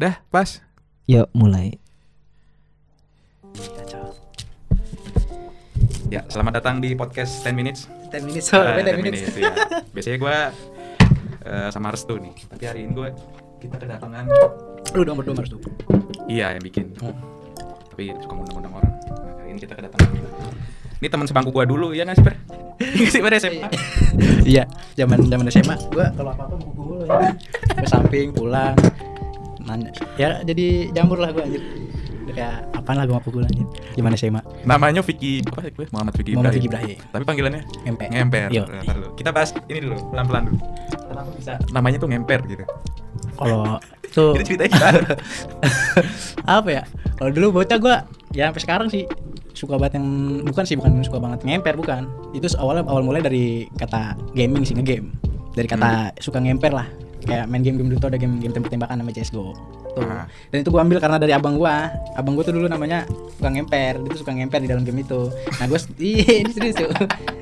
Dah, pas. Yuk mulai. Ya, selamat datang di podcast 10 minutes. 10 minutes. Eh, Oh, 10 10 minutes. ya. Biasanya gue sama Restu nih. Tapi hari ini gue kita kedatangan Lu dong berdua harus tuh. iya yang bikin. Hmm. Tapi suka ngundang-ngundang orang. Nah, hari ini kita kedatangan ini teman sebangku gua dulu ya nggak sih, Per? Iya sih, Per SMA. Iya, zaman zaman SMA gua kalau apa-apa mau dulu ya. Ke samping pulang nanya. Ya jadi jamur lah gua anjir. Kayak apaan lah gua mau pukul anjir. Gimana SMA? Namanya Vicky apa sih gue? Muhammad Vicky Muhammad. Vicky Ibrahim. Tapi panggilannya Ngemper. Ngemper. Yo. Ntar dulu. Kita bahas ini dulu, pelan-pelan dulu. Kenapa bisa namanya tuh ngemper gitu? Kalau tuh Itu ceritanya gimana? apa ya? Kalau dulu bocah gua ya sampai sekarang sih suka banget yang bukan sih bukan suka banget ngemper bukan itu awalnya awal mulai dari kata gaming sih ngegame dari kata suka ngemper lah kayak main game-game dulu tuh ada game-game tembak-tembakan namanya CSGO tuh. Dan itu gua ambil karena dari abang gua. Abang gua tuh dulu namanya suka ngemper. Dia tuh suka ngemper di dalam game itu. Nah gua iya ini serius tuh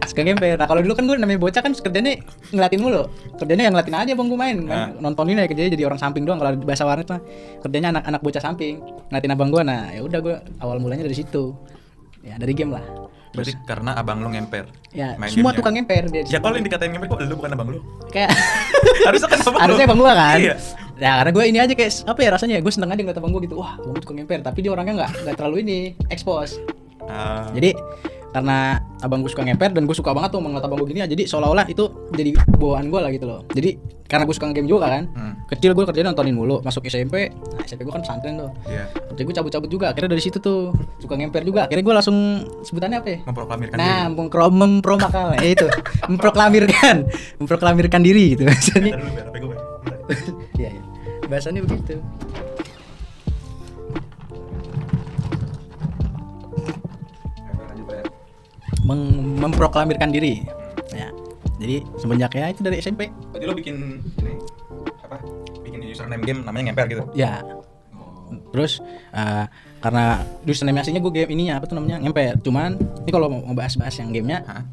suka ngemper. Nah kalau dulu kan gua namanya bocah kan kerjanya ngeliatin mulu. Kerjanya yang ngeliatin aja abang gua main, main nontonin aja kerjanya jadi orang samping doang. Kalau bahasa warnet mah kerjanya anak-anak bocah samping ngeliatin abang gua. Nah ya udah gua awal mulanya dari situ. Ya dari game lah Berarti karena abang lu ngemper. ya Main semua gamenya. tukang ngemper dia di Ya kalau yang dikatain ngemper kok lu bukan abang lu? kayak Harusnya kan abang harusnya abang gua kan Iya. ya karena gue ini aja kayak apa ya rasanya gue seneng aja ngeliat abang gue gitu wah gue tukang ngemper tapi dia orangnya nggak nggak terlalu ini expose Ah, jadi karena abang gue suka ngemper dan gue suka banget tuh ngeliat abang gue gini ya jadi seolah-olah itu jadi bawaan gue lah gitu loh jadi karena gue suka game juga kan hmm, kecil gue kerjanya nontonin mulu masuk SMP nah SMP gue kan pesantren tuh iya. kerja gue cabut-cabut juga akhirnya dari situ tuh suka ngemper juga akhirnya gue langsung sebutannya apa ya Memproklamirkan Nah, diri. mempro mempromakal ya itu, memproklamirkan, memproklamirkan diri gitu. Bentar. Iya, iya. Bahasanya begitu. Memproklamirkan diri. Ya. Jadi semenjak ya itu dari SMP. Berarti lu bikin ini apa? Bikin username game namanya ngemper gitu. Ya. Terus eh, karena username aslinya gue game ininya apa tuh namanya ngemper. Cuman ini kalau mau bahas-bahas yang gamenya, Hah?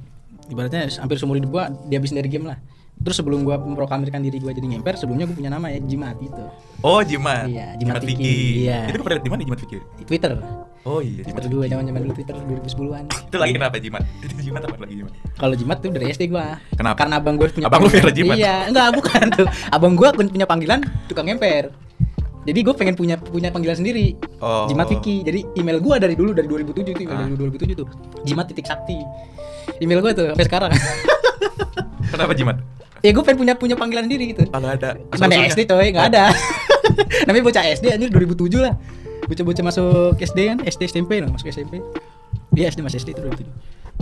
ibaratnya hampir seumur hidup gue dihabisin dari game lah. Terus sebelum gue memproklamirkan diri gue jadi ngemper, sebelumnya gue punya nama ya Jimat itu. Oh, Jimat. Iya, Jimat Vicky. Vicky, iya. Itu pernah di mana Jimat Vicky? Twitter. Oh iya, Jimat. Twitter dulu zaman zaman dulu Twitter 2010-an. Itu lagi kenapa Jimat? Itu Jimat apa lagi Jimat? Kalau Jimat tuh dari SD gua. Kenapa? Karena abang gua punya Abang lu Vera Jimat? Iya, enggak bukan tuh. Abang gua pun punya panggilan tukang ngemper. Jadi gue pengen punya punya panggilan sendiri. Oh. Jimat Vicky. Jadi email gua dari dulu dari 2007 tuh, email Ah. dari 2007 tuh. Jimat titik sakti. Email gua tuh sampai sekarang. Kenapa Jimat? Ya gue pengen punya punya panggilan sendiri gitu. Kalau ada Mana? SD coy, enggak ada. Namanya bocah SD anjir 2007 lah. Bocah-bocah masuk SD kan, SD SMP lah, masuk SMP. Iya SD masih SD itu 2007.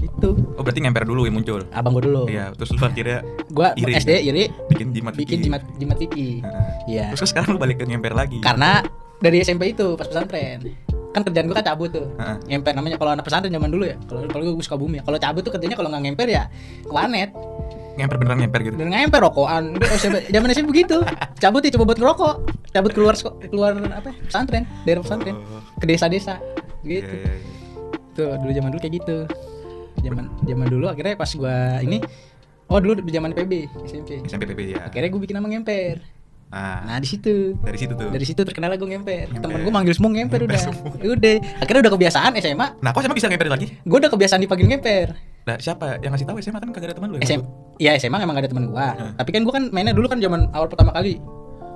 Itu Oh berarti ngemper dulu yang muncul. abang gua dulu. Iya, terus lu akhirnya Gua iri, SD kan? iri bikin Jimat bikin jimat jimat Vicky. Nah. Iya. Terus sekarang lu balik ke ngemper lagi. Karena dari SMP itu pas pesantren kan kerjaan gua kan cabut tuh Heeh. ngemper namanya kalau anak pesantren zaman dulu ya kalau kalau gua suka bumi ya kalau cabut tuh kerjanya kalau nggak ngemper ya ke warnet ngemper beneran ngemper gitu. dan ngemper rokokan. Zaman SMP begitu. Cabut ya coba buat ngerokok. Cabut keluar keluar apa ya, pesantren daerah pesantren. Oh. ke desa-desa. Gitu. Iya, iya, iya. tuh dulu zaman dulu kayak gitu. Zaman zaman dulu akhirnya pas gua ini oh dulu di zaman PB SMP SMP PP ya. akhirnya gue bikin nama ngemper. Nah, nah di situ. Dari situ tuh. dari situ terkenal gue ngemper. Ngemper. temen gue manggil semua ngemper Ngemper udah. semua. udah. Akhirnya udah kebiasaan SMA Nah, kok SMA bisa ngemper lagi? gue udah kebiasaan dipanggil ngemper Nah, siapa yang ngasih tahu SMA kan kagak ada teman lu ya? SM ya SMA emang gak ada temen gue Hmm. tapi kan gue kan mainnya dulu kan zaman awal pertama kali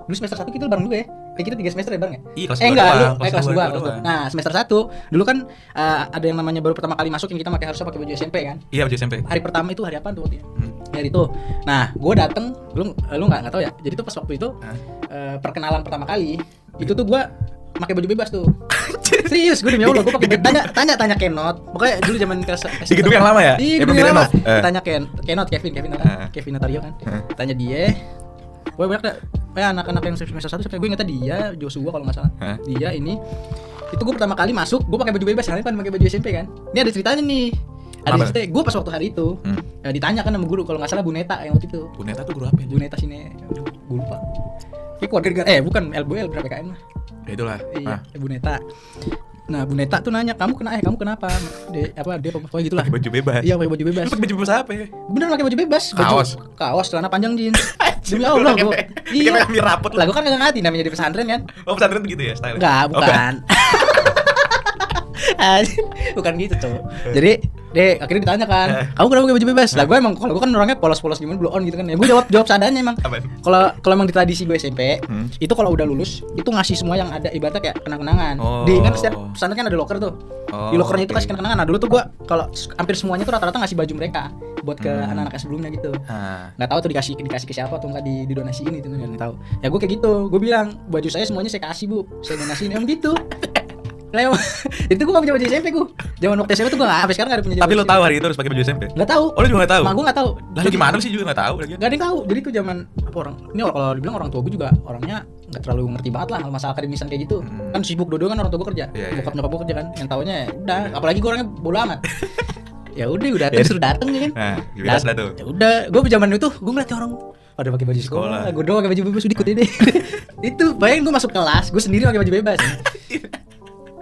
dulu semester satu kita bareng dulu ya Eh kita tiga semester ya bareng ya? Iya, kelas eh enggak, doang, eh, kelas dua 2, doang. kelas dua. Nah, semester 1 dulu kan eh, ada yang namanya baru pertama kali masuk yang kita pakai harusnya pakai baju SMP kan. Iya, baju SMP. Hari pertama itu hari apa tuh waktu itu? Hmm. Hari itu. Nah, gue dateng, lu lu nggak nggak tahu ya. Jadi tuh pas waktu itu eh, perkenalan pertama kali itu tuh gue pakai baju bebas tuh. Serius, gue demi Allah, gue pakai tanya tanya tanya Kenot. Pokoknya dulu zaman kelas Di gedung yang lama ya? Iya, Eh, gedung yang lama. Eh. Tanya Ken, Kenot Kevin, Kevin Eh. Kevin Natario kan. Tanya dia. Gue banyak kayak anak-anak yang semester satu sampai gue ingetnya dia, Joshua kalau nggak salah. Dia ini itu gue pertama kali masuk, gue pakai baju bebas, kan pakai baju SMP kan. Ini ada ceritanya nih. Ada cerita, gue pas waktu hari itu Hmm. eh, ditanya kan sama guru kalau nggak salah Bu Neta yang waktu itu. Bu Neta tuh guru apa ya? Bu Neta sini, gue lupa. Kayak keluarga eh bukan LBL berapa KM lah. Ya itulah. Iya, Ah, Bu Neta. Nah, Bu Neta tuh nanya, "Kamu kena eh kamu kenapa?" Dia apa dia pokoknya gitulah. Pakai baju bebas. Iya, pakai baju bebas. Pakai baju bebas apa ya? Bener pakai baju bebas, baju Kaos. kaos, celana panjang jeans. Demi Allah, gua. Iya. Kami rapot Lah gua kan kagak ngerti namanya di pesantren kan. Oh pesantren begitu ya style? Enggak, bukan. Anjir, bukan gitu tuh. Jadi dia akhirnya ditanya kan, kamu kenapa pakai baju bebas? Lah gue emang kalau gue kan orangnya polos-polos gimana blow on gitu kan. Ya gue jawab jawab seadanya emang. Kalau kalau emang di tradisi gue SMP, Hmm. itu kalau udah lulus itu ngasih semua yang ada ibaratnya kayak kenang-kenangan. Oh. Di kan setiap pesantren kan ada locker tuh. Oh, di lockernya itu oke. kasih kenang-kenangan. Nah, dulu tuh gue kalau hampir semuanya tuh rata-rata ngasih baju mereka buat ke Hmm. anak-anak sebelumnya gitu. Ah. nggak tahu tuh dikasih dikasih ke siapa atau nggak di didonasiin itu nggak tahu ya gue kayak gitu gue bilang baju saya semuanya saya kasih bu saya donasiin emang gitu emang itu gue gak punya baju SMP gue zaman waktu SMP tuh gue nggak sampai sekarang gak ada punya Tapi lo tahu hari itu harus pakai baju SMP? nggak tahu Oh, lu juga nggak tahu? mak gue nggak tahu Lalu gimana sih juga nggak tahu lagi? Gak ada yang tahu. Jadi tuh zaman apa orang ini kalau dibilang orang tua gue juga orangnya nggak terlalu ngerti banget lah masalah akademisan kayak gitu. Hmm. Kan sibuk dodo kan orang tua gue kerja. Iya, iya. Bokap nyokap gue kerja kan. Yang taunya ya udah, apalagi gue orangnya bodo amat. ya udah udah Ya. datang suruh datang ya kan. Nah, lah tuh. Ya udah, gue zaman itu gue ngeliat orang pada pakai baju sekolah, Sekolah. gue doang pakai baju bebas udah ikut ini. itu bayangin gue masuk kelas, gue sendiri pakai baju bebas.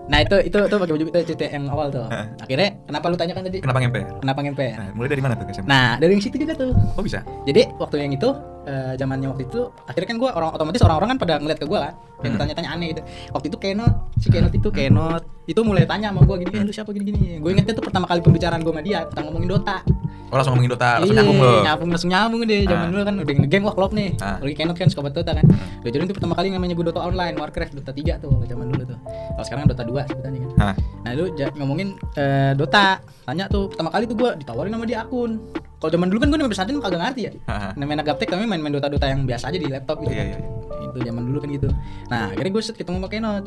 Nah itu itu itu pakai baju itu cerita yang awal tuh. Hah. Akhirnya kenapa lu tanyakan tadi? Kenapa ngemper? Kenapa ngemper? Nah, mulai dari mana tuh SMP? Nah dari yang situ juga tuh. Oh bisa? Jadi waktu yang itu eh, zamannya waktu itu akhirnya kan gue orang otomatis orang-orang kan pada ngeliat ke gue kan yang Hmm. tanya-tanya aneh gitu. Waktu itu Kenot, si Kenot itu Kenot itu mulai tanya sama gue gini, eh, lu siapa gini-gini. Gue ingetnya tuh pertama kali pembicaraan gue sama dia tentang ngomongin Dota. Oh langsung ngomongin Dota, langsung Iya, nyambung lo. nyambung langsung nyambung deh. Zaman Ah. dulu kan udah game wah klop nih. Ah. Lagi Kenot kan suka banget Dota kan. Udah jadi itu pertama kali namanya gue Dota online, Warcraft Dota 3 tuh zaman dulu tuh. Kalau sekarang Dota 2 sebutannya kan. Hah. Nah ja- ngomongin eh, Dota, tanya tuh pertama kali tuh gue ditawarin sama dia akun. Kalau zaman dulu kan gue namanya pesantren kagak ngerti ya. Namanya anak gaptek kami main-main Dota Dota yang biasa aja di laptop gitu. Iya, kan. iya, iya. Itu zaman dulu kan gitu. Nah akhirnya gue set ketemu sama Kenot.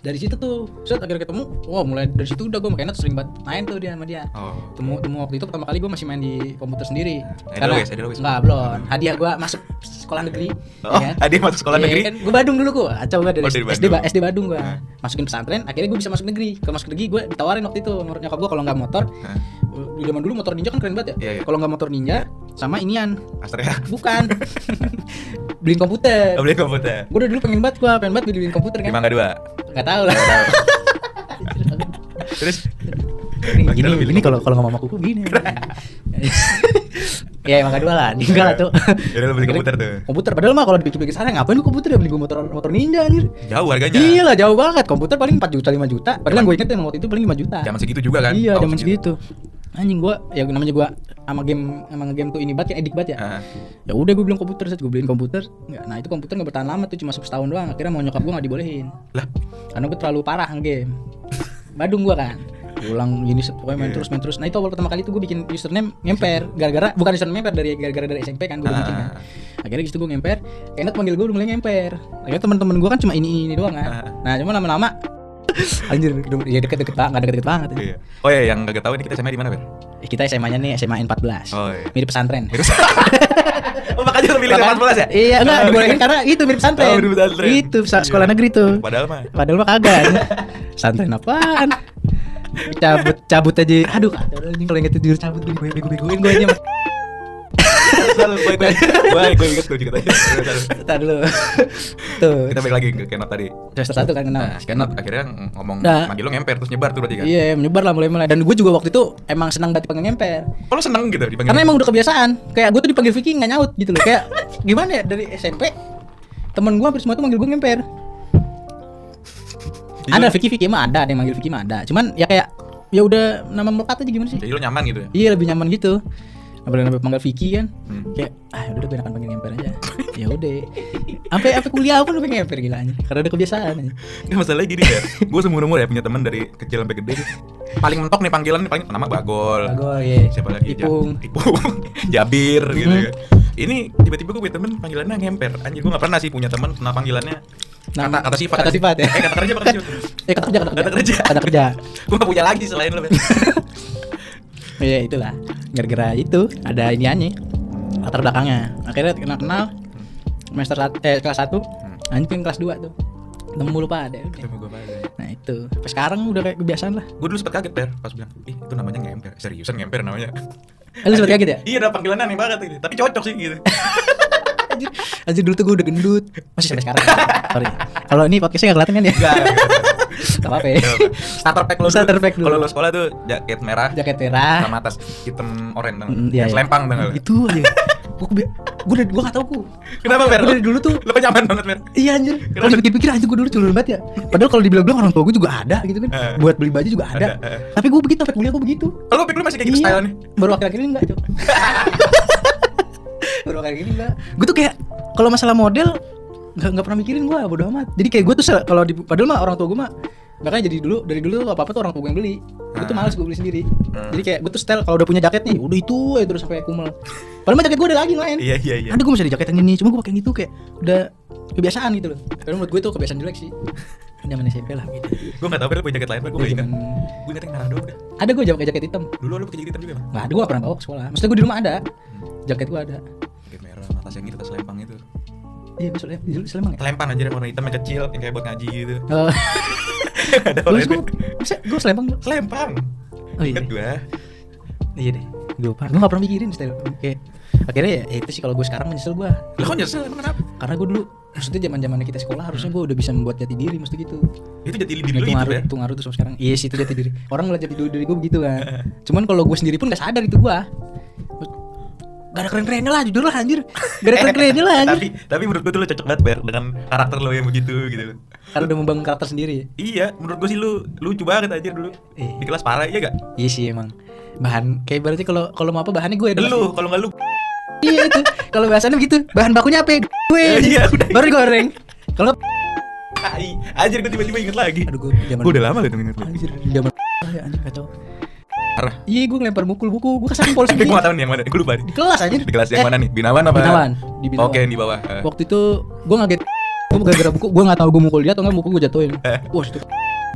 Dari situ tuh, set akhirnya ketemu, wah mulai dari situ udah gue sama Kenot sering banget main tuh dia sama dia. Oh. Temu temu waktu itu pertama kali gue masih main di komputer sendiri. Edelweiss, Edelweiss. Enggak, belum. Hadiah gue masuk sekolah negeri. Oh, ya kan? hadiah masuk sekolah Iya, negeri? Kan, gue Badung dulu gue. Acau gue dari, Oh, SD, Badung. Ba- SD Badung gue. Masukin pesantren, akhirnya gue bisa masuk negeri. Kalau masuk negeri gue ditawarin waktu itu menurut nyokap gue kalau nggak motor, Hah. di zaman dulu motor ninja kan keren banget ya. Iya, iya. Kalau nggak motor ninja sama inian, Astrea. bukan. beliin komputer. Oh, beli komputer. Gue udah dulu pengen banget gue, pengen banget beliin komputer Di kan. Mangga 2. Gak tau lah. Terus Ini, Bagi ini, lu beli ini kalau kalau ngomong sama kuku gini. ya emang dua lah, tinggal lah tuh. Yaudah, lu beli komputer tuh. Komputer padahal mah kalau dipikir-pikir sana ngapain lu komputer ya beli motor motor ninja anjir. Jauh harganya. Iya lah jauh banget. Komputer paling 4 juta 5 juta. Padahal gue inget emang waktu itu paling 5 juta. Zaman segitu juga kan? Iya, zaman segitu. Anjing gua ya namanya gua sama game sama game tuh ini banget kan edik banget ya. Ah. Ya udah gue bilang komputer, set gue beliin komputer. Nggak, nah itu komputer nggak bertahan lama tuh cuma setahun doang. Akhirnya mau nyokap gua nggak dibolehin. Lah, Karena gue terlalu parah game. Badung gua kan. Ulang gini set, pokoknya main Iya. terus main terus. Nah itu awal pertama kali itu gue bikin username ngemper gara-gara bukan username ngemper dari gara-gara dari SMP kan gue Ah. bikin kan. Akhirnya gitu gue ngemper. Kayaknya panggil gue udah mulai ngemper. Akhirnya teman-teman gue kan cuma ini ini doang kan. Ah. Nah cuma lama-lama anjir ya deket-deket banget, nggak deket-deket banget. Iya. Oh ya, yang gak tahu ini kita SMA di mana, Ber? Eh, Kita SMA-nya nih SMA N14. Oh, iya. Mirip pesantren. oh, makanya lu pilih Makanya- 14 ya? Iya, enggak dibolehin karena itu mirip pesantren. Oh, mirip pesantren. Itu sa- sekolah Iya. negeri tuh. Padahal mah. Padahal mah kagak. Pesantren apaan? Cabut cabut aja. Aduh, kalau inget tidur cabut gue bego-begoin gue aja. Selalu gue gue gue gue inget tuh ceritanya. Entar dulu. Tuh. Kita balik lagi ke Kenot tadi. Semester satu kan kenal. Nah, Kenot akhirnya ngomong Nah. manggil lu ngemper terus nyebar tuh berarti kan? Iya, menyebar lah mulai-mulai. Dan gue juga waktu itu emang senang banget dipanggil ngemper. Oh, lu seneng gitu dipanggil? Karena emang udah kebiasaan. Kayak gue tuh dipanggil Vicky nggak nyaut gitu loh. Kayak gimana ya dari SMP temen gue hampir semua tuh manggil gue ngemper. Ada Vicky Vicky mah ada, ada yang manggil Vicky mah ada. Cuman ya kayak ya udah nama melekat aja gimana sih? Jadi lu nyaman gitu ya? Iya lebih nyaman gitu. Apalagi sampai panggil Vicky kan. Hmm. Kayak ah udah gue akan panggil ngemper aja. ya udah. Sampai sampai kuliah pun udah ngemper gila aja. Karena udah kebiasaan aja. Nggak masalahnya gini ya, gue seumur umur ya punya teman dari kecil sampai gede. Paling mentok nih panggilan nih paling nama Bagol. Bagol ya. Siapa lagi? Ja- Ipung. Ipung. Jabir gitu Mhm. kan. Ini tiba-tiba gue punya temen panggilannya ngemper. Anjir gue gak pernah sih punya temen nama panggilannya Nama- kata, kata sifat. kata sifat ya? Eh kata kerja kata sifat? Eh kata kerja kata kerja. Kata kerja. Kata kerja. gue gak punya lagi selain lu. Iya itulah. Gara-gara itu ada iniannya. Latar belakangnya. Akhirnya kenal kenal. Semester satu, eh kelas 1 Anjing kelas 2 tuh. Nemu lupa ada. udah. Ketemu gue pada. Nah itu. Sampai sekarang udah kayak kebiasaan lah. Gue dulu sempet kaget per pas bilang, ih itu namanya ngemper. Seriusan ngemper namanya. Eh, lu sempet kaget ya? Iya ada panggilannya aneh banget ini. Tapi cocok sih gitu. Anjir, anjir dulu tuh gue udah gendut. Masih sampai sekarang. Sorry. Kalau ini podcastnya gak kelihatan kan ya? Enggak. Gak apa-apa ya. Starter pack lo. Starter pack dulu. Kalau lo sekolah tuh jaket merah Jaket merah. sama atas hitam oranye nggak? Mm, iya, iya. Selempang tau nggak lo? Itu aja. Gue gue udah gue gak tau gue. Kenapa Mer? Gue dari dulu tuh Lo nyaman banget Mer. Iya anjir. Kalau dipikir-pikir anjir gue dulu culun banget ya. Padahal kalau dibilang-bilang orang tua gue juga ada gitu kan. Eh. Buat beli baju juga ada. Ada, eh. Tapi gue begitu sampai kuliah gue begitu. Kalau pick lo masih kayak gitu Iya. style nih. Baru akhir-akhir ini enggak, Cok. Baru akhir-akhir ini enggak. Gue tuh kayak kalau masalah model nggak nggak pernah mikirin gue bodo amat. Jadi kayak gue tuh kalau di padahal mah orang tua gue mah makanya jadi dulu dari dulu tuh apa apa tuh orang tua gue yang beli. Gue tuh Ah. males gue beli sendiri. Hmm. Jadi kayak gue tuh style kalau udah punya jaket nih, udah itu ya terus sampai kumel. Padahal mah jaket gue ada lagi lain. Iya iya iya. Ada gue masih ada jaket yang ini, cuma gue pakai yang itu kayak udah kebiasaan gitu loh. Karena menurut gue itu kebiasaan jelek sih. Zaman SMP lah gitu. Gue nggak tahu Mer punya jaket lain. Gue nggak ingat. Zaman- Gue ingat yang Narado udah. Ada gue jaket jaket hitam. Dulu lo pakai jaket hitam juga. Nggak ada gue pernah bawa ke sekolah. Maksudnya gue di rumah ada. Jaket gue ada. Jaket merah, atas yang itu, atas lempang itu. Iya besok dulu Sleman ya. Lempang aja yang warna hitam yang kecil yang kayak buat ngaji gitu. Oh, Ada warna gue bisa gue Sleman dulu. Lempang. Oh iya. Gue. Iya deh. Gue lupa. Gue gak pernah mikirin style. Kayak akhirnya ya, ya itu sih kalau gue sekarang menyesal gue. Lo kok nyesel emang kenapa? Karena gue dulu maksudnya zaman zamannya kita sekolah harusnya gue udah bisa membuat jati diri mesti gitu. Itu jadi diri lo itu ngaruh, ya. itu ngaruh tuh sama sekarang. Iya sih itu jati diri. Orang ngeliat jati diri gue begitu kan. Cuman kalau gue sendiri pun gak sadar itu gue. Gak ada keren-kerennya lah jujur lah anjir. Gak ada keren-kerennya lah tapi anjir. tapi menurut gue tuh lo cocok banget Ber dengan karakter lo yang begitu gitu. Karena udah membangun karakter sendiri. Iya, menurut gue sih lu lucu banget aja dulu. Iya. Di kelas parah iya gak? Iya sih emang. Bahan kayak berarti kalau kalau mau apa bahannya gue ada. Lu kalau nggak lu Iya itu. Kalau bahasannya begitu, bahan bakunya apa? ya? Gue. Iya, udah. Baru digoreng. Kalau. Anjir gue tiba-tiba inget lagi. aduh gue zaman Gue udah lama gitu inget anjir zaman ya anjir kacau. Parah. Iya gue ngelempar mukul buku, gue ke sana polisi Tapi gue gak tau nih yang mana. Gue lupa di kelas anjir. Di kelas yang Eh, mana nih? Binawan apa? Binawan, di Binawan. Oke, di bawah. Eh. Waktu itu gue ngaget gue gara-gara buku gue nggak tahu gue mukul dia atau nggak buku gue jatuhin. Eh. Wah itu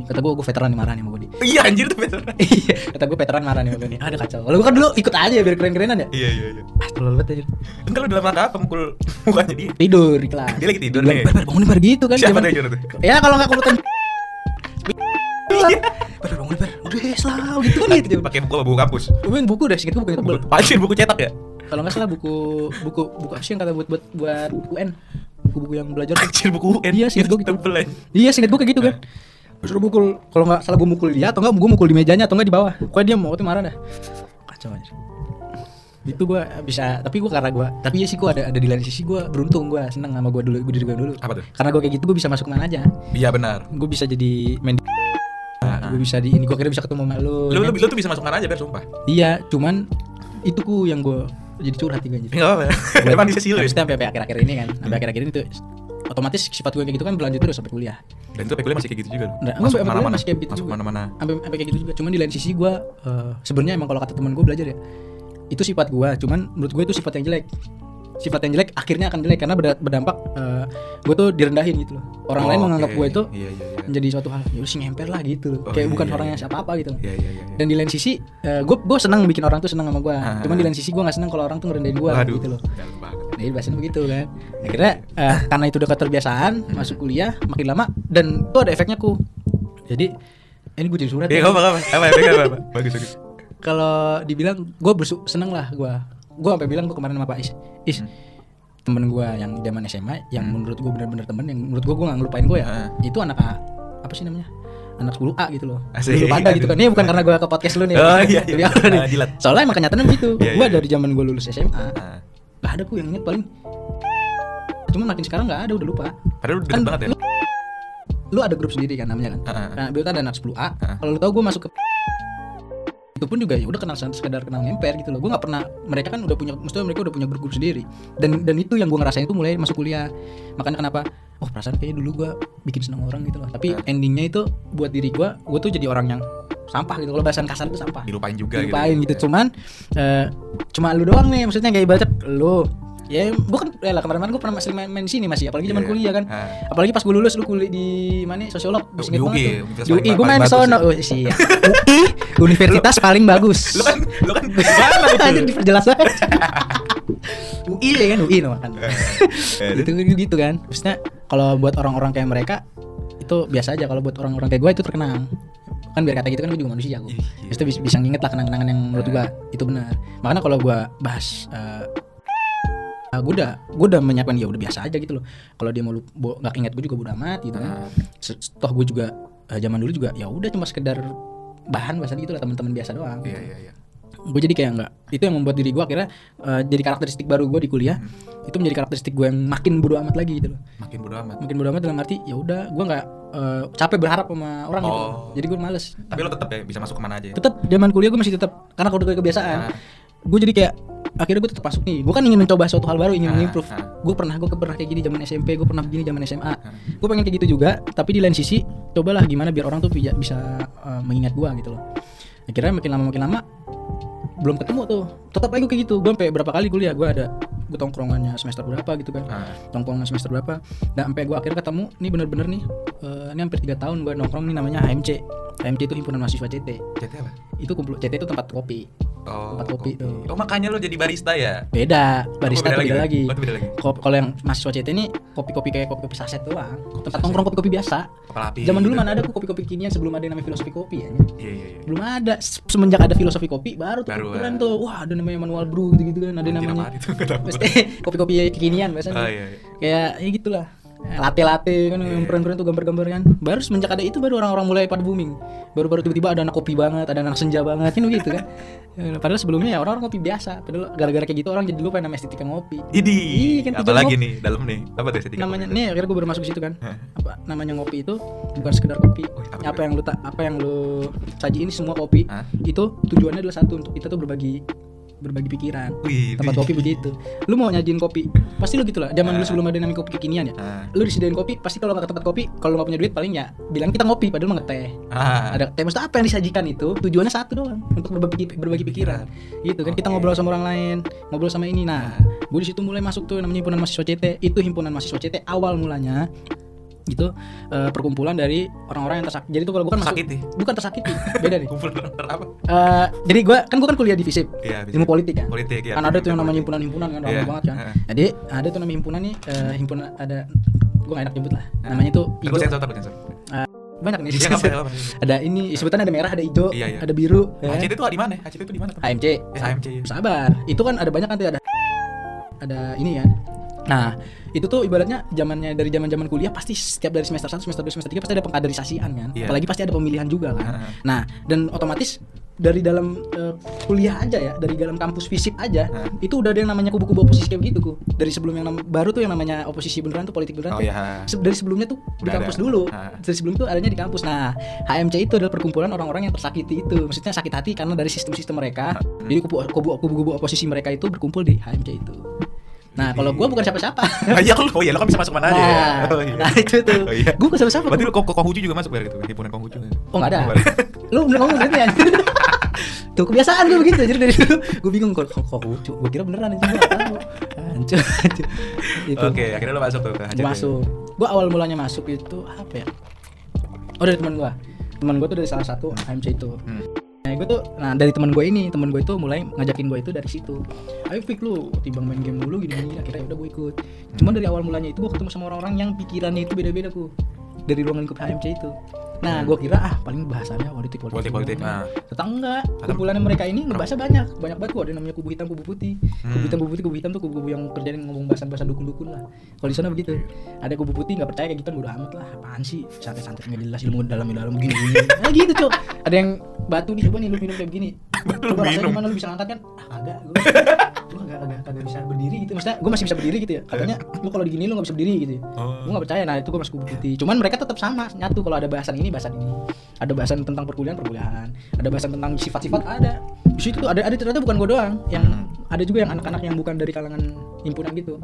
kata gue gue veteran nih marah nih sama gue. Iya anjir tuh betul. Iya kata gue veteran marah nih sama gue. Ada kacau. Kalau gue kan dulu ikut aja biar keren-kerenan ya. Iya iya iya. Tolol banget anjir. Enggak lu dalam rangka apa mukul mukanya dia? Tidur di kelas. Dia lagi tidur nih. "Bar, bar, gitu kan. Siapa tuh? Ya kalau nggak kurutan Bar bangun bar Udah selalu gitu kan gitu Pakai buku buku kampus? Gue buku udah sedikit buku yang tebel Buku, anjir buku cetak ya? Kalau nggak salah buku Buku Buku yang kata buat buat buat UN Buku-buku yang belajar. Anjir buku UN. Iya, singkat gue gitu. Tebel. Iya singkat gue kayak gitu kan udah mukul Kalau nggak salah gue mukul dia Atau nggak gue mukul di mejanya Atau nggak di bawah Pokoknya dia mau tuh marah dah Kacau aja itu gue bisa tapi gue karena gue tapi ya sih gue ada ada di lain sisi gue beruntung gue seneng sama gue dulu gue diri gue dulu Apa tuh? karena gue kayak gitu gue bisa masuk mana aja Iya benar. gue bisa jadi main Ah, gue bisa di ini gue kira bisa ketemu sama lu Lu, lu, kan? lu tuh bisa masuk aja ber sumpah. iya cuman itu ku yang gue jadi curhat juga jadi Enggak apa. Emang di sesi lu sampai akhir-akhir ini kan sampai akhir-akhir ini tuh otomatis sifat gue kayak gitu kan berlanjut terus sampai kuliah Dan itu sampai kuliah masih kayak gitu juga lu. Nggak, Masuk mana-mana. masih kayak gitu Masuk juga. mana-mana. sampai sampai kayak gitu juga cuman di lain sisi gue eh, sebenarnya emang kalau kata teman gue belajar ya itu sifat gue cuman menurut gue itu sifat yang jelek sifat yang jelek akhirnya akan jelek karena berda- berdampak gue tuh direndahin gitu loh orang Oh, lain menganggap oke. gue itu Iya iya iya. menjadi suatu hal ya sih ngemper lah gitu loh Oh, kayak iya, bukan iya, orang iya. yang siapa apa gitu loh Iya iya iya. dan di lain sisi gue gue senang bikin orang tuh senang sama gue Ah. cuman di lain sisi gue nggak senang kalau orang tuh ngerendahin gue gitu loh. Nah, jadi bahasanya begitu kan. Akhirnya eh, karena itu udah keterbiasaan, masuk kuliah makin lama dan itu ada efeknya ku. Jadi eh, ini gue jadi surat. Iya, ya. apa apa apa apa apa apa. Bagus bagus. Kalau dibilang gue bersu seneng lah gue. Gue sampai bilang gue kemarin sama Pak Is, Is Hmm. temen gue yang zaman SMA, yang Hmm. menurut gue benar-benar temen, yang menurut gue gue nggak ngelupain gue ya. Ah. Itu anak A, apa sih namanya? Anak 10A gitu loh. Asik. Lu pada gitu kan. Ini bukan karena gue ke podcast lu nih. Oh, iya, iya. Tapi awal nih. Ah, jilat. Soalnya emang kenyataannya begitu. Iya, gue iya. dari zaman gue lulus SMA, Nah, Gak ada ku yang inget paling Cuma makin sekarang gak ada udah lupa padahal udah Kan banget ya. lu, lu ada grup sendiri kan namanya kan Ah, ah. Nah Biota ada anak 10A Ah. Kalau lu tau gue masuk ke itu pun juga ya udah kenal sekedar kenal ngemper gitu loh. Gue nggak pernah mereka kan udah punya maksudnya mereka udah punya grup grup sendiri. Dan dan itu yang gue ngerasain itu mulai masuk kuliah. Makanya kenapa oh perasaan kayaknya dulu gue bikin seneng orang gitu loh. Tapi Ah. endingnya itu buat diri gue gue tuh jadi orang yang sampah gitu. Kalau bahasan kasar itu sampah. Dilupain juga dilupain gitu, Ya. cuman eh, cuma lu doang nih maksudnya kayak ibarat lu ya gue kan ya lah kemarin-kemarin gue pernah sering main, main sini masih apalagi zaman Iya, iya. kuliah kan. Ah. apalagi pas gue lulus lu kuliah di mana? Sosiolog. Oh, Masih di inget UI, di UI gue main sono. oh siap. UI universitas paling bagus. Lu kan lu kan gimana itu? Anjir diperjelas banget. UI ya kan? UI no kan Eh, gitu gitu kan. Maksudnya kalau buat orang-orang kayak mereka itu biasa aja. Kalau buat orang-orang kayak gue itu terkenang. Kan biar kata gitu kan gue juga manusia gue Iya, iya. Maksudnya bisa, bisa nginget lah kenangan-kenangan yang menurut gue itu benar. Makanya kalau gue bahas eh gue udah gue udah menyiapkan ya udah biasa aja gitu loh kalau dia mau nggak inget gue juga bodo amat gitu kan Ah. Se- toh gue juga eh, zaman dulu juga ya udah cuma sekedar bahan bahasa gitu lah teman-teman biasa doang Iya iya iya. gue jadi kayak enggak itu yang membuat diri gue akhirnya eh, jadi karakteristik baru gue di kuliah itu menjadi karakteristik gue yang makin bodo amat lagi gitu loh Makin bodo amat. makin bodo amat dalam arti ya udah gue nggak eh, capek berharap sama orang gitu Oh. jadi gue males Tapi lo tetap ya bisa masuk ke mana aja. ya? tetap zaman kuliah gue masih tetap karena kalau udah kebiasaan Ah. Gue jadi kayak akhirnya gue tetap masuk nih. Gue kan ingin mencoba suatu hal baru ingin Ah, mengimprove ah. gue pernah gue pernah kayak gini zaman SMP gue pernah begini zaman SMA gue pengen kayak gitu juga tapi di lain sisi cobalah gimana biar orang tuh bisa, eh, mengingat gue gitu loh. Akhirnya makin lama makin lama belum ketemu tuh. Tetap aja gue kayak gitu. Gue sampai berapa kali kuliah gue ada gue tongkrongannya semester berapa gitu kan. Ah. tongkrongan semester berapa. Dan sampai gue akhirnya ketemu nih bener-bener nih eh, ini hampir tiga tahun gue nongkrong nih namanya HMC HMC itu himpunan mahasiswa CT CT apa? itu kumpul CT itu tempat kopi Oh, Tempat kopi tuh. Oh makanya lo jadi barista ya? beda barista Oh, itu beda lagi, Oh, itu beda lagi. Kalau yang mahasiswa CT ini kopi-kopi kayak kopi-kopi saset doang tempat nongkrong kopi-kopi biasa api. zaman dulu gitu. mana ada kopi-kopi kekinian sebelum ada yang namanya filosofi kopi ya Iya iya iya. belum ada Se- semenjak ada filosofi kopi baru tuh Baru, keren ah. tuh wah ada namanya manual brew gitu gitu kan ada namanya kopi-kopi kekinian biasanya Oh iya iya. kayak ya gitulah latte latte kan Iya. yang keren-keren tuh gambar-gambar kan baru semenjak ada itu baru orang-orang mulai pada booming baru-baru tiba-tiba ada anak kopi banget ada anak senja banget kan gitu kan Ya, padahal sebelumnya ya orang-orang kopi biasa padahal gara-gara kayak gitu orang jadi lupa nama estetika ngopi Idi. Iya, kan tujuan Apalagi ngopi. nih dalam nih. Apa tuh estetika? namanya nih akhirnya gue baru masuk ke situ kan apa namanya ngopi itu bukan sekedar kopi Oh, apa apa itu? yang lu tak apa yang lu sajiin semua kopi Hah? itu tujuannya adalah satu untuk kita tuh berbagi berbagi pikiran. Wih, tempat kopi begitu. Lu mau nyajin kopi? Pasti lu gitu lah zaman dulu Ah. sebelum ada namanya kopi kekinian ya. Ah. lu disediain kopi pasti kalau nggak ke tempat kopi kalau nggak punya duit paling ya bilang kita ngopi padahal mah ngeteh Ah. ada teh maksudnya apa yang disajikan itu? Tujuannya satu doang untuk berbagi berbagi pikiran. Gitu kan kita ngobrol sama orang lain ngobrol sama ini. Nah gue di situ mulai masuk tuh namanya himpunan mahasiswa CT itu himpunan mahasiswa CT awal mulanya itu eh, perkumpulan dari orang-orang yang tersakiti jadi tuh kalau gue kan masuk Tersakiti? bukan tersakiti beda nih Kumpul orang apa? Eh, jadi gue kan gue kan kuliah di FISIP Iya, bisa. ilmu politik kan Politik ya. kan ada tuh yang namanya himpunan-himpunan kan ramai Iya, banget kan jadi ada tuh namanya himpunan nih eh, himpunan ada gue gak enak nyebut lah namanya tuh Takut hijau sensor, takut sensor. banyak nih Iya, nggak apa-apa. ada ini sebutannya ada merah ada hijau Iya, iya. ada biru ya. HCT itu di mana? HCT itu di mana? HMC HMC ya. sabar itu kan ada banyak kan tuh ada ada ini ya nah itu tuh ibaratnya zamannya dari zaman zaman kuliah pasti setiap dari semester 1 semester 2 semester 3 pasti ada pengkaderisasian kan Iya. apalagi pasti ada pemilihan juga kan Heeh. nah dan otomatis dari dalam eh, kuliah aja ya dari dalam kampus fisip aja Heeh. itu udah ada yang namanya kubu-kubu oposisi kayak begitu ku dari sebelum yang baru tuh yang namanya oposisi beneran tuh politik beneran Oh tuh iya. Se- dari sebelumnya tuh di Udah kampus ada. dulu Ah. dari sebelum itu adanya di kampus nah HMC itu adalah perkumpulan orang-orang yang tersakiti itu maksudnya sakit hati karena dari sistem-sistem mereka Hmm. jadi kubu kubu kubu oposisi mereka itu berkumpul di HMC itu nah kalau gua bukan siapa-siapa Ah, iya. Oh iya, lo kan bisa masuk mana aja ya. nah, Oh iya. nah itu tuh Oh iya. gua bukan siapa-siapa Berarti lu kok Konghucu juga masuk biar gitu. Himpunan nggak ada Oh, nggak ada. lu bener ngomong gitu ya tuh kebiasaan gue begitu jadi dari dulu gue bingung kok kok lucu gue kira beneran itu gue hancur hancur itu Oke, akhirnya lu masuk tuh ke masuk gue awal mulanya masuk itu apa ya oh dari teman gue teman gue tuh dari salah satu HMC itu Hmm. Nah gue tuh nah dari teman gue ini teman gue itu mulai ngajakin gue itu dari situ. Ayo Fik lu timbang main game dulu gini gini akhirnya udah gue ikut. Cuman dari awal mulanya itu gue ketemu sama orang-orang yang pikirannya itu beda-beda ku dari ruang lingkup HMC itu nah gue kira ah paling bahasannya politik politik Politik, politik, nah. Enggak kumpulannya mereka ini ngebahasnya banyak banyak banget ada namanya kubu hitam kubu putih. Kubu Hmm. hitam kubu putih kubu hitam tuh kubu-kubu yang kerjaan ngomong bahasan-bahasan dukun-dukun lah. Kalau di sana begitu. Ada kubu putih nggak percaya kayak gitu bodo amat lah. Apaan sih? Santai-santai nggak jelas ilmu dalam dalam begini gini. Nah gitu cok. Ada yang batu nih coba nih lu minum kayak begini Batu lu coba rasanya minum. gimana lu bisa ngangkat kan? Ah kagak gue kagak kagak kagak bisa berdiri gitu. Maksudnya gue masih bisa berdiri gitu ya. Katanya lu kalau digini lu nggak bisa berdiri gitu ya. Oh. gue nggak percaya. Nah itu gue masuk kubu putih. Cuman mereka tetap sama nyatu. Kalau ada bahasan ini bahasan ini. Ada bahasan tentang perkuliahan perkuliahan. Ada bahasan tentang sifat-sifat ada. Di situ tuh ada ada ternyata bukan gue doang. Yang Hmm. ada juga yang anak-anak yang bukan dari kalangan himpunan gitu.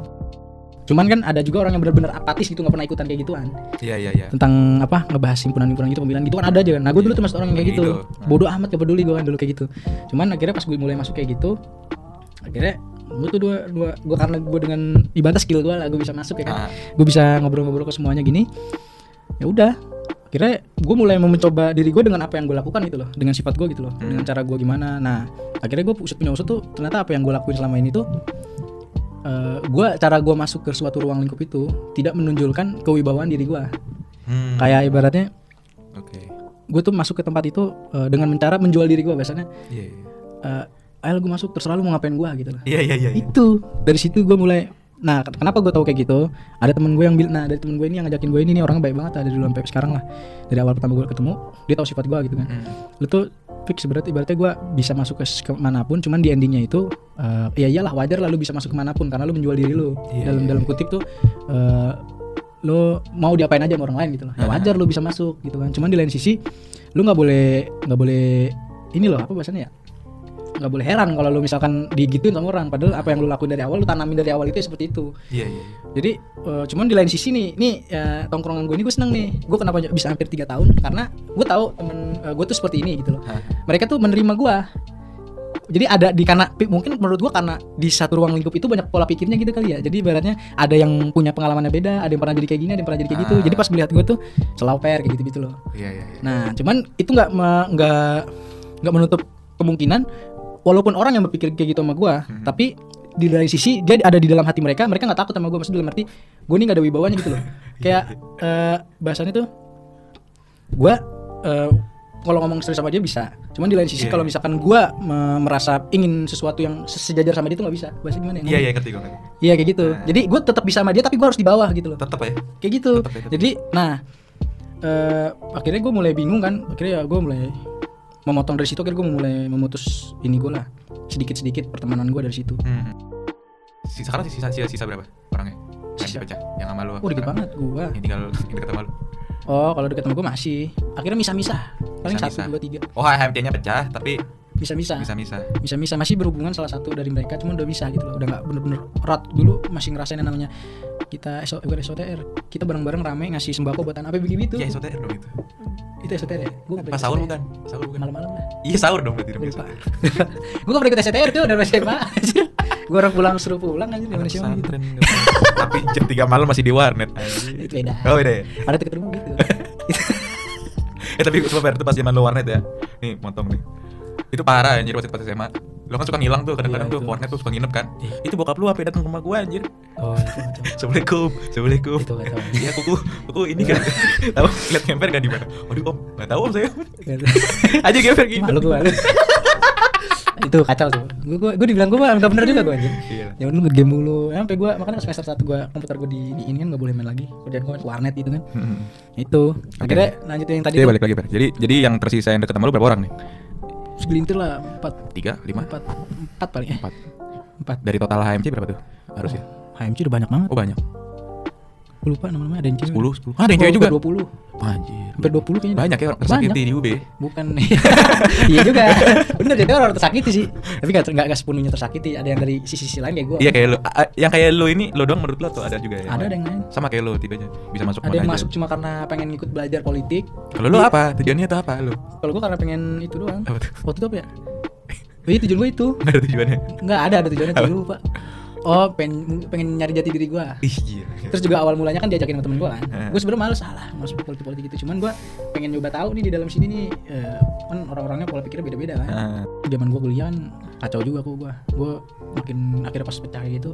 Cuman kan ada juga orang yang benar-benar apatis gitu nggak pernah ikutan kayak gituan. Iya, iya, iya. tentang apa ngebahas himpunan-himpunan gitu pemilihan gitu kan ada aja. Nah gue dulu tuh masuk orang yang kayak Kayak gitu. gitu. Nah. bodoh amat gak peduli gue kan dulu kayak gitu. Cuman akhirnya pas gue mulai masuk kayak gitu akhirnya gue tuh dua dua gue karena gue dengan ibadah skill gue lah gue bisa masuk ya kan. Ah. gue bisa ngobrol-ngobrol ke semuanya gini ya udah akhirnya gue mulai mau mencoba diri gue dengan apa yang gue lakukan gitu loh dengan sifat gue gitu loh Hmm. dengan cara gue gimana nah akhirnya gue usut punya usut tuh ternyata apa yang gue lakuin selama ini tuh eh gue cara gue masuk ke suatu ruang lingkup itu tidak menunjukkan kewibawaan diri gue Hmm. kayak ibaratnya Oke. gue tuh masuk ke tempat itu eh, dengan cara menjual diri gue biasanya Iya, iya. eh ayo gue masuk terserah lu mau ngapain gue gitu loh Iya, iya, iya. iya. itu dari situ gue mulai nah ken- kenapa gue tahu kayak gitu? Ada temen gue yang bilang nah dari temen gue ini yang ngajakin gue ini nih orangnya baik banget ada dulu sampai sekarang lah. Dari awal pertama gue ketemu dia tahu sifat gue gitu kan. Hmm. lu tuh fix berarti ibaratnya gue bisa masuk ke ke mana pun cuman di endingnya itu eh, ya iyalah wajar lah lu bisa masuk ke mana pun karena lu menjual diri lu. Iya, dalam iya, dalam kutip tuh eh, lu mau diapain aja sama orang lain gitu loh ya wajar lu bisa masuk gitu kan. Cuman di lain sisi lu nggak boleh nggak boleh ini loh apa bahasanya ya nggak boleh heran kalau lu misalkan digituin sama orang padahal apa yang lu lakuin dari awal lu tanamin dari awal itu ya seperti itu Iya iya. iya. jadi eh, cuman di lain sisi nih, nih ya, tongkrongan gue ini gue seneng nih. Gue kenapa bisa hampir tiga tahun? Karena gue tahu temen eh, gue tuh seperti ini gitu loh. Mereka tuh menerima gue. Jadi ada di karena mungkin menurut gue karena di satu ruang lingkup itu banyak pola pikirnya gitu kali ya. Jadi ibaratnya ada yang punya pengalamannya beda, ada yang pernah jadi kayak gini, ada yang pernah jadi kayak gitu. Ah. Jadi pas melihat gue tuh selaper kayak gitu gitu loh. Iya iya. iya. Nah, cuman itu nggak nggak nggak menutup kemungkinan walaupun orang yang berpikir kayak gitu sama gua, Hmm. tapi di lain sisi dia ada di dalam hati mereka, mereka nggak takut sama gua maksudnya dalam arti gua ini nggak ada wibawanya gitu loh. Kayak eh, bahasanya tuh gua eh, kalau ngomong serius sama dia bisa. Cuman di lain sisi Iya. kalau misalkan gua me- merasa ingin sesuatu yang sejajar sama dia tuh nggak bisa. Bahasa gimana ya? Iya iya ngerti gue ngerti. Iya kayak gitu. Jadi gua tetap bisa sama dia tapi gua harus di bawah gitu loh Tetap ya. kayak gitu Tetep ya, tetep. jadi nah eh akhirnya gue mulai bingung kan akhirnya ya gue mulai memotong dari situ akhirnya gue mulai memutus ini gue lah sedikit sedikit pertemanan gue dari situ Hmm. Sisa sekarang sisa sisa, sisa berapa orangnya? Sisa. dipecah, yang sama lu. oh dikit banget gue Yang tinggal yang dekat sama lu. oh kalau deket sama gue masih akhirnya misah misah paling satu dua tiga Oh, HMT-nya pecah tapi bisa misah bisa bisa. bisa misah masih berhubungan salah satu dari mereka cuma udah bisa gitu loh udah nggak bener-bener erat dulu masih ngerasain yang namanya kita SO, bukan SOTR kita bareng-bareng rame ngasih sembako buat anak apa begitu Iya, SOTR dong itu. itu SOTR ya gue Pas sahur bukan? Sahur bukan? malam-malam lah Iya, sahur dong berarti dong. Gue lupa. gue gak pernah ikut STR tuh dari SMA Gue orang pulang suruh pulang aja dari SMA gitu. Tapi jam 3 malam masih di warnet. Itu beda Oh, beda ya. Ada deket rumah gitu Eh tapi coba Ber, itu pas zaman lu warnet ya. Nih, motong nih. Itu parah anjir pas pas SMA. Lo kan suka ngilang tuh kadang-kadang Iya, tuh warnet tuh suka nginep kan. Iya. Itu bokap lu apa datang ke rumah gua anjir. Oh Assalamualaikum. Assalamualaikum. Itu gak tau Iya kuku kuku ini kan. Tahu lihat ngemper enggak di mana? Waduh Om, enggak tahu Om saya. Aja ngemper gitu. Malu gue Itu kacau tuh Gue gue gue dibilang gue gak bener juga gue anjir Iya. Ya udah ngegame mulu Sampai gue makanya semester 1 gue komputer gue di, di ini kan gak boleh main lagi Kerjaan gue warnet gitu kan Hmm. Itu Akhirnya lanjut yang tadi Jadi tuh, balik lagi Ber. Jadi jadi yang tersisa yang deket sama lu berapa orang nih? Segelintir lah Empat Tiga, lima, Empat Empat paling eh empat. Empat Dari total HMC berapa tuh? Harusnya. HMC udah banyak banget Oh banyak. Gue lupa nama-namanya ada yang cewek 10, 10. Ah, ada yang cewek juga. 20 Anjir. Hampir 20 kayaknya Banyak ya orang tersakiti di UB. Bukan Iya juga Bener jadi orang tersakiti sih Tapi gak, gak, gak sepenuhnya tersakiti Ada yang dari sisi-sisi lain kayak gue Iya kayak lu. Yang kayak lu ini lo doang menurut lo tuh ada juga ya. Ada ada yang lain Sama kayak lu tipenya. Bisa masuk Ada yang masuk cuma karena pengen ikut belajar politik Kalau lu apa? Tujuannya tuh apa lu? Kalau gue karena pengen itu doang Apa tuh? Waktu itu apa ya Oh iya tujuan gue itu Enggak ada tujuannya. Nggak ada ada tujuannya tapi lupa Oh pengen, pengen nyari jati diri gue Ih gila. Terus juga awal mulanya kan diajakin sama temen gue kan. Heeh. Gue sebenernya males salah masuk politik-politik gitu. Cuman gue pengen nyoba tahu nih di dalam sini nih eh, Kan orang-orangnya pola pikirnya beda-beda kan. Zaman gue kuliah kan kacau juga kok gue gue makin akhirnya pas pecah gitu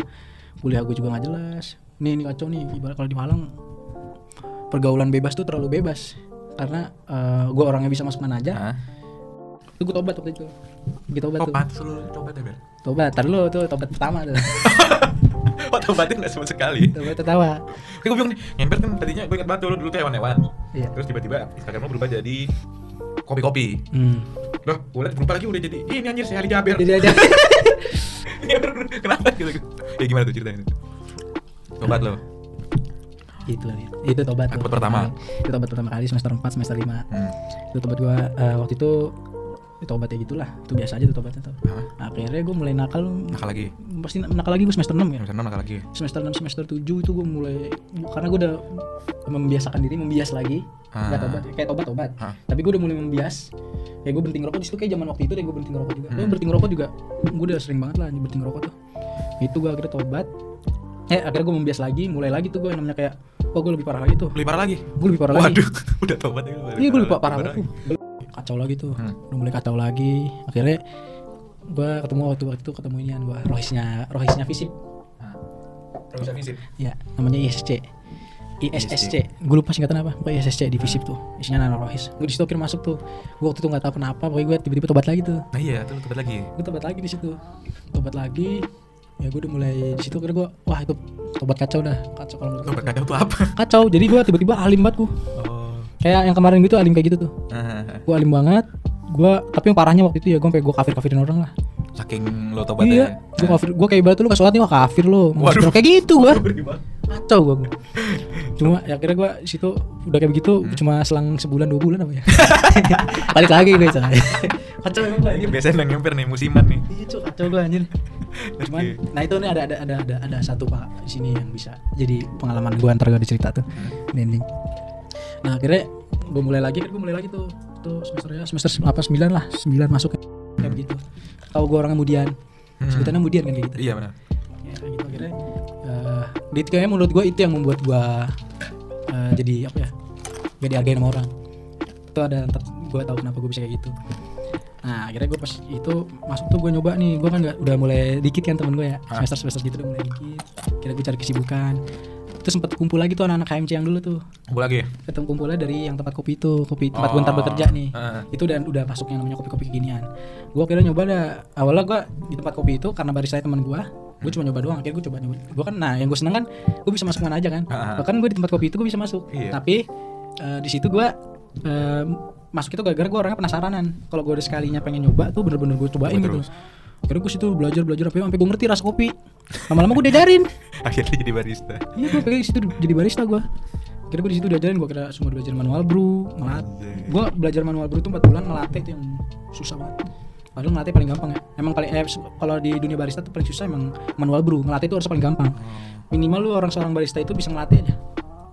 kuliah gue juga nggak jelas. Nih ini kacau nih ibarat kalau di Malang pergaulan bebas tuh terlalu bebas. Karena gue orangnya bisa masuk mana aja. Itu gue tobat waktu itu gue tobat Oh tuh pantas lu coba deh Ber. tobat tar lu tuh tobat pertama tuh Oh tobatin gak sama sekali. tobat tertawa Kayak gue bilang nih, ngemper kan tadinya gue ingat banget tuh lu dulu tuh hewan-hewan. iya Terus tiba-tiba Instagram lu berubah jadi kopi-kopi. hmm. Loh, gue liat berubah lagi udah jadi ini anjir si Ali Jaber. jadi aja Kenapa gitu? Ya gimana tuh ceritanya? Tobat lo. itu itu tobat. Tobat pertama. itu tobat pertama kali semester 4 semester 5 Hmm. itu tobat gue waktu itu itu tobat ya gitulah itu biasa aja tuh tobatnya tuh Hah? akhirnya gue mulai nakal Nakal lagi. pasti nakal lagi gue semester 6 ya Semester enam nakal lagi. semester 6 semester 7 itu gue mulai karena gue udah membiasakan diri membias lagi Ah. nggak tobat kayak tobat tobat Ah. tapi gue udah mulai membias kayak gue berhenti ngerokok di situ kayak zaman waktu itu deh gue berhenti ngerokok juga Hmm. Gue berhenti ngerokok juga gue udah sering banget lah berhenti ngerokok tuh itu gue akhirnya tobat eh akhirnya gue membias lagi mulai lagi tuh gue namanya kayak oh gue lebih parah lagi tuh Lebih parah lagi. gue lebih parah lagi Waduh, udah tobat ya. iya gue lebih parah banget tuh kacau lagi tuh Hmm. udah mulai kacau lagi akhirnya gue ketemu waktu waktu itu ketemu inian gue rohisnya rohisnya fisip Terus bisa visit. Ya, namanya ISC. ISSC. Gue lupa singkatan apa. Pokoknya ISSC divisi tuh. Isinya Nana Rohis. Gue di situ akhirnya masuk tuh. Gue waktu itu nggak tahu kenapa. Pokoknya gue tiba-tiba tobat lagi tuh. Nah iya, tuh tobat lagi. Gue tobat lagi di situ. Tobat lagi. ya gue udah mulai di situ kira gue wah itu obat kacau dah kacau kalau menurut gue kadang tuh apa? kacau jadi gue tiba-tiba alim banget gue Oh. Kayak yang kemarin gitu alim kayak gitu tuh Ah, gue alim banget gue tapi yang parahnya waktu itu ya gue sampai gue kafir kafirin orang lah Saking lo iya tobatnya. gue kafir gue kayak ibarat lu gak sholat nih wah kafir lo Waduh. kayak gitu gue kacau gue cuma ya kira gue situ udah kayak begitu Hmm. cuma selang sebulan dua bulan apa ya balik lagi gue coy kacau emang gue Ini biasanya yang ngemper nih musiman nih. Iya cuk kacau gue anjir. Cuman Oke. nah itu nih ada ada ada ada ada satu pak di sini yang bisa jadi pengalaman gue antar gue dicerita tuh Hmm. di ending. Nah akhirnya gue mulai lagi gue mulai lagi tuh tuh semester ya semester apa sembilan lah sembilan masuk kayak begitu. Tahu gue orang kemudian Hmm. sebutannya kemudian kan kayak gitu. Iya benar. Ya kayak gitu akhirnya. eh di kayaknya menurut gue itu yang membuat gue eh, jadi apa ya gak dihargain sama orang itu ada gue tahu kenapa gue bisa kayak gitu nah akhirnya gue pas itu masuk tuh gue nyoba nih gue kan nggak udah mulai dikit kan temen gue ya Ah. semester semester gitu udah mulai dikit kira gue cari kesibukan terus sempet kumpul lagi tuh anak-anak KMC yang dulu tuh Kumpul lagi ya? ketemu kumpulnya dari yang tempat kopi itu kopi tempat Oh. gue ntar bekerja nih Ah. itu udah udah masuk yang namanya kopi-kopi kekinian gue kira nyoba dah awalnya gue di tempat kopi itu karena barista teman gue gue cuma nyoba doang akhirnya gue coba nyoba gue kan nah yang gue seneng kan gue bisa masuk mana aja kan Ah. bahkan gue di tempat kopi itu gue bisa masuk Iya. tapi eh, di situ gue eh, masuk itu gara-gara gue orangnya penasaranan kalau gue udah sekalinya pengen nyoba tuh bener-bener gue cobain Coba gitu terus. akhirnya gue situ belajar belajar sampai sampai gue ngerti rasa kopi lama-lama gue diajarin. Akhirnya jadi barista. iya gue kayak di situ jadi barista gue kira gue di situ diajarin gue kira semua belajar manual brew Anjay. gue belajar manual brew itu 4 bulan ngelatih itu yang susah banget. Padahal ngelatih paling gampang ya. Emang paling eh, kalau di dunia barista tuh paling susah emang manual brew ngelatih itu harus paling gampang. Minimal lu orang seorang barista itu bisa ngelatih aja.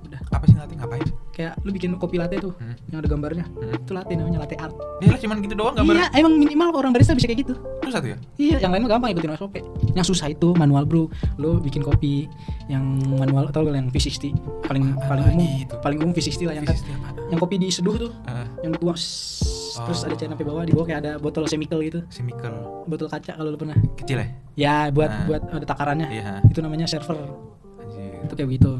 Udah. Apa sih ngelatih? Ngapain? Kayak lu bikin kopi latte tuh Hmm. yang ada gambarnya Hmm. itu latte namanya latte art Ya lah cuman gitu doang gambar. iya emang minimal orang barista bisa kayak gitu Terus satu ya? Iya, yang lain mah gampang ikutin SOP. Yang susah itu manual bro. Lo bikin kopi yang manual atau yang V60 paling Apaan paling umum. itu? Paling umum V60 lah yang kan. Bisnisnya apa? Yang kopi diseduh tuh, Ah, yang dituang sss, terus Oh. ada chain sampai bawah di bawah kayak ada botol chemical gitu. chemical Botol kaca kalau lo pernah. kecil ya? Ya, buat Ah. buat ada takarannya. Iya. Itu namanya server. Anjir. Itu kayak gitu.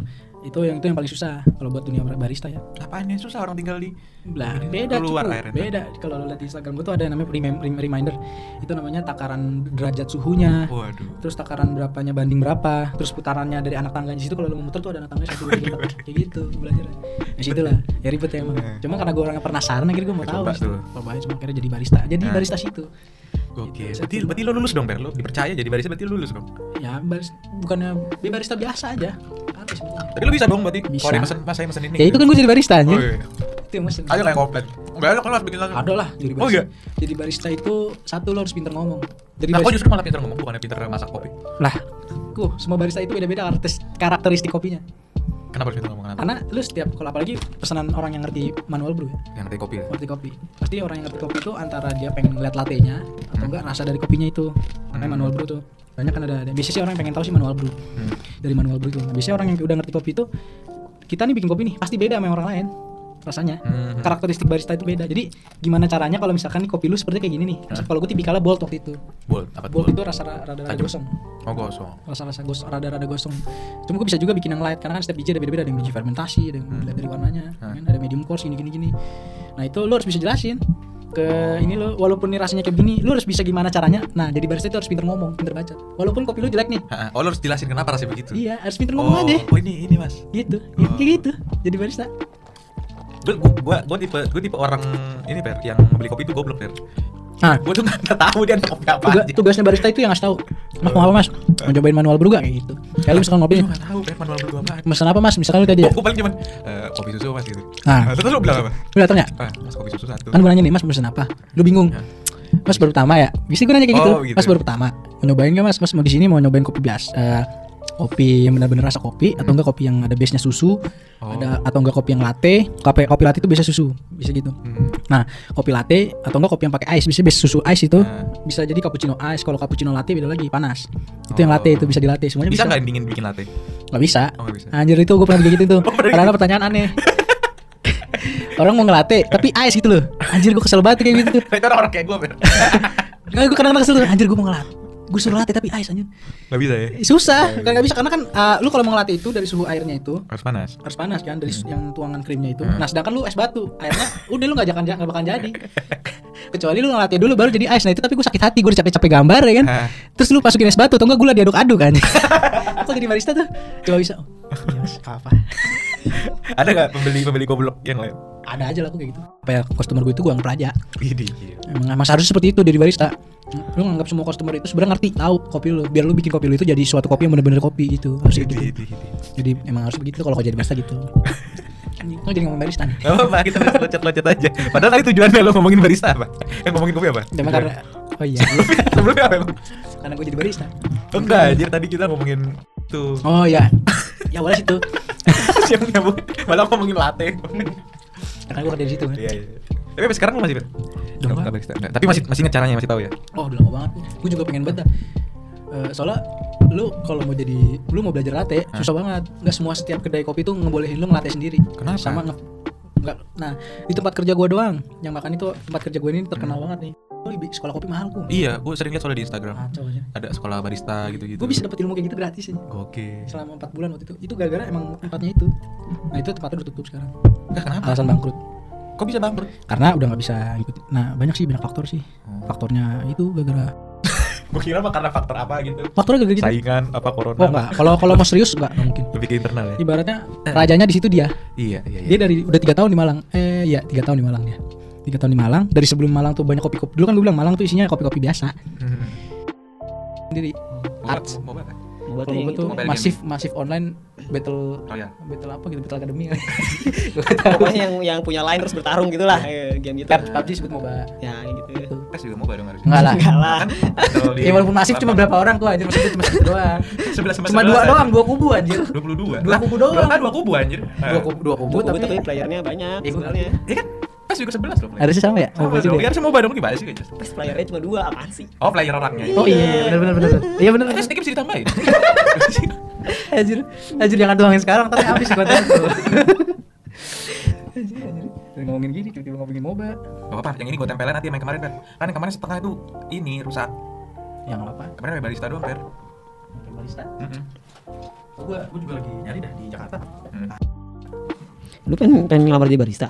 Itu yang itu yang paling susah kalau buat dunia barista ya. Apaan yang susah orang tinggal di Lah, beda keluar cukup. Beda. Kalau lo lihat di Instagram gue tuh ada yang namanya rem- rem- reminder. Itu namanya takaran derajat suhunya. Waduh. terus takaran berapanya banding berapa terus putarannya dari anak tangganya di situ kalau lu mau muter tuh ada anak tangganya satu dua tiga kayak gitu belajar di situ lah ya ribet ya emang Eh. cuma karena gue orangnya penasaran akhirnya gue mau tahu Coba cobain cuma akhirnya jadi barista jadi Nah. barista situ Oke. Gitu. Berarti berarti lo lulus dong, Ber. Lo dipercaya jadi barista berarti lo lulus dong. ya baris, bukannya dia barista biasa aja apa sebenarnya Tadi lo bisa dong berarti. Bisa. Kalau mesen, mas saya mesen ini. ya itu kan gue jadi barista aja Oh, iya. itu yang Ayo kayak komplit. Enggak ada lo harus bikin lagi. ada lah jadi Oh, barista iya? jadi barista itu satu lo harus pinter ngomong jadi Nah, kok barista justru malah pinter ngomong bukannya pinter masak kopi? lah Kuh, semua barista itu beda-beda karakteris- karakteristik kopinya Kenapa harus pinter ngomong kenapa? karena lu setiap kalau apalagi pesanan orang yang ngerti manual brew ya Yang ngerti kopi ya? ngerti kopi pasti orang yang ngerti kopi itu antara dia pengen ngeliat latte-nya atau Hmm. enggak rasa dari kopinya itu namanya Hmm. manual brew tuh banyak kan ada, ada biasanya sih orang yang pengen tahu sih manual brew Hmm. dari manual brew itu nah, biasanya orang yang udah ngerti kopi itu kita nih bikin kopi nih pasti beda sama orang lain rasanya Hmm. karakteristik barista itu beda jadi gimana caranya kalau misalkan nih kopi lu seperti kayak gini nih Hah? kalau gue tipikalnya bold waktu itu Bold, apa bold itu rasa rada-rada Tajam. gosong Oh, gosong. rasa-rasa gosong rada-rada gosong cuma gue bisa juga bikin yang light karena kan setiap biji ada beda-beda ada yang biji fermentasi ada yang Hmm. dari warnanya Hmm. kan ada medium coarse gini gini gini nah itu lo harus bisa jelasin ke ini lo walaupun ini rasanya kayak gini lo harus bisa gimana caranya nah jadi barista itu harus pinter ngomong pinter baca walaupun kopi lo jelek nih Ha, Oh, lo harus jelasin kenapa rasanya begitu. iya harus pinter ngomong oh, aja Oh, ini ini, Mas. gitu Oh. kayak gitu jadi barista Gue gua gua tipe gua tipe orang ini, Per, yang beli kopi itu goblok, Per. Nah Gue tuh nggak tahu dia kopi apa tuga- aja. tugasnya barista itu yang ngasih tahu mas mau apa mas mau cobain manual brew gak kayak gitu kayak lu misalkan ngopi Gue nggak tahu, Per, manual berdua apaan. pesan apa mas misalkan lu tadi ya Gue paling cuman eh, kopi susu mas gitu. Nah. terus lo bilang apa? lu datang ya Ah, mas kopi susu satu. kan gue nanya nih mas mau pesen apa lu bingung Ya. mas baru pertama ya bisa gue nanya kayak gitu Oh, gitu. mas baru pertama mau nyobain gak mas mas mau di sini mau nyobain kopi biasa Eh, kopi yang benar-benar rasa kopi atau enggak kopi yang ada base nya susu Oh. ada atau enggak kopi yang latte kopi kopi latte itu biasa susu bisa gitu Hmm. Nah kopi latte atau enggak kopi yang pakai ice bisa susu ice itu Nah. bisa jadi cappuccino ice kalau cappuccino latte beda lagi panas itu yang Oh. latte itu bisa di latte semuanya Bisa bisa nggak dingin bikin latte? nggak bisa Oh, nggak bisa. anjir itu gue pernah kayak gitu tuh Oh, karena gitu? pertanyaan aneh orang mau ngelate tapi ice gitu loh anjir gue kesel banget kayak gitu tuh itu orang-orang kayak gue. Nggak, gue kadang-kadang kesel tuh, anjir gue mau ngelat gue suruh latih tapi ice anjir Gak bisa ya? susah kan nggak bisa. karena kan uh, lu kalau mau ngelatih itu dari suhu airnya itu Harus panas. harus panas kan dari su- yang tuangan krimnya itu. Hmm. nah sedangkan lu es batu airnya udah lu nggak akan nggak bakal jadi. Kecuali lu ngelatih dulu baru jadi ice nah itu tapi gue sakit hati gue udah capek-capek gambar ya kan. Terus lu masukin es batu atau enggak gula diaduk-aduk kan. Aku jadi barista tuh? Coba bisa. Oh, iya, Mas, apa Ada gak pembeli-pembeli goblok yang lain? Ada aja lah aku kayak gitu apa ya customer gue itu gue anggap aja Ini. emang emang seharusnya seperti itu dari barista lu nganggap semua customer itu sebenarnya ngerti tahu kopi lu biar lu bikin kopi lu itu jadi suatu kopi yang bener-bener kopi gitu harus gitu jadi emang harus begitu kalau kau jadi barista gitu Kau jadi ngomong barista nih Gak apa-apa, kita loncat-loncat aja. Padahal tadi tujuannya lo ngomongin barista apa? Yang ngomongin kopi apa? Cuma karena oh iya Sebelumnya apa emang? karena gue jadi barista Oh, enggak, anjir tadi kita ngomongin tuh. oh iya ya awalnya situ Siapa nyambung? Malah ngomongin latte. karena gue kerja di situ kan Iya, iya. Tapi sampai sekarang lo masih Fir? Udah Nggak nggak. barista. Nggak, Tapi masih masih ingat caranya, masih tahu ya? oh udah lama banget gue juga pengen banget. Eh, soalnya lu kalau mau jadi lu mau belajar latte susah banget nggak semua setiap kedai kopi tuh ngebolehin lu ngelatih sendiri Kenapa? sama nge nggak nah di tempat kerja gua doang yang makan itu tempat kerja gue ini terkenal banget nih di sekolah kopi mahal kok Iya, gue sering lihat soalnya di Instagram. kacau aja Ada sekolah barista gitu-gitu. gue bisa dapat ilmu kayak gitu gratis aja Oke. selama 4 bulan waktu itu itu gara-gara emang tempatnya itu nah itu tempatnya udah tutup sekarang Enggak kenapa? alasan bangkrut Kok bisa bangkrut? karena udah nggak bisa ikut nah banyak sih banyak faktor sih Oh. faktornya itu gara-gara Gue kira mah karena faktor apa gitu. faktornya gara-gara gitu Saingan apa corona? oh enggak kalau kalau mau serius enggak nggak mungkin Lebih ke internal ya? ibaratnya rajanya di situ dia Iya, iya, iya. dia dari udah tiga tahun di Malang eh ya tiga tahun di Malang dia tiga tahun di Malang dari sebelum Malang tuh banyak kopi-kopi dulu kan gue bilang Malang tuh isinya kopi-kopi biasa Hmm. sendiri Mau Arts. Mau kalau yang gue tuh itu. masif masif online battle Oh ya. battle apa gitu battle academy Pokoknya yang yang punya line terus bertarung gitu lah eh, game gitu. PUBG sebut MOBA Ya gitu. Tes juga mau dong harusnya. enggak lah Enggak lah. Di- ya walaupun masif cuma berapa orang kok anjir maksudnya cuma segitu doang cuma dua doang dua kubu anjir 22. Dua kubu doang. Kan dua kubu anjir. dua kubu dua kubu tapi, playernya banyak Iya, sebenarnya. Iya kan? Pas juga 11 loh. harusnya sama ya Sama dong. Ya ya? harusnya mau dong gimana sih? Pas playernya cuma dua apaan sih? Oh, player orangnya. oh iya benar benar benar iya benar Eh, sedikit bisa ditambahin. Anjir, anjir jangan tuangin sekarang, tapi habis konten tuh. Anjir, anjir. Ngomongin gini, tiba-tiba ngomongin MOBA. Gak apa-apa, yang ini gue tempelin nanti yang main kemarin, Per. Kan yang kemarin setengah itu ini rusak. Yang apa? Kemarin barista doang, Per. Barista. Gua, gua juga lagi nyari dah di Jakarta. Hmm. Lu pengen pengen ngelamar jadi barista?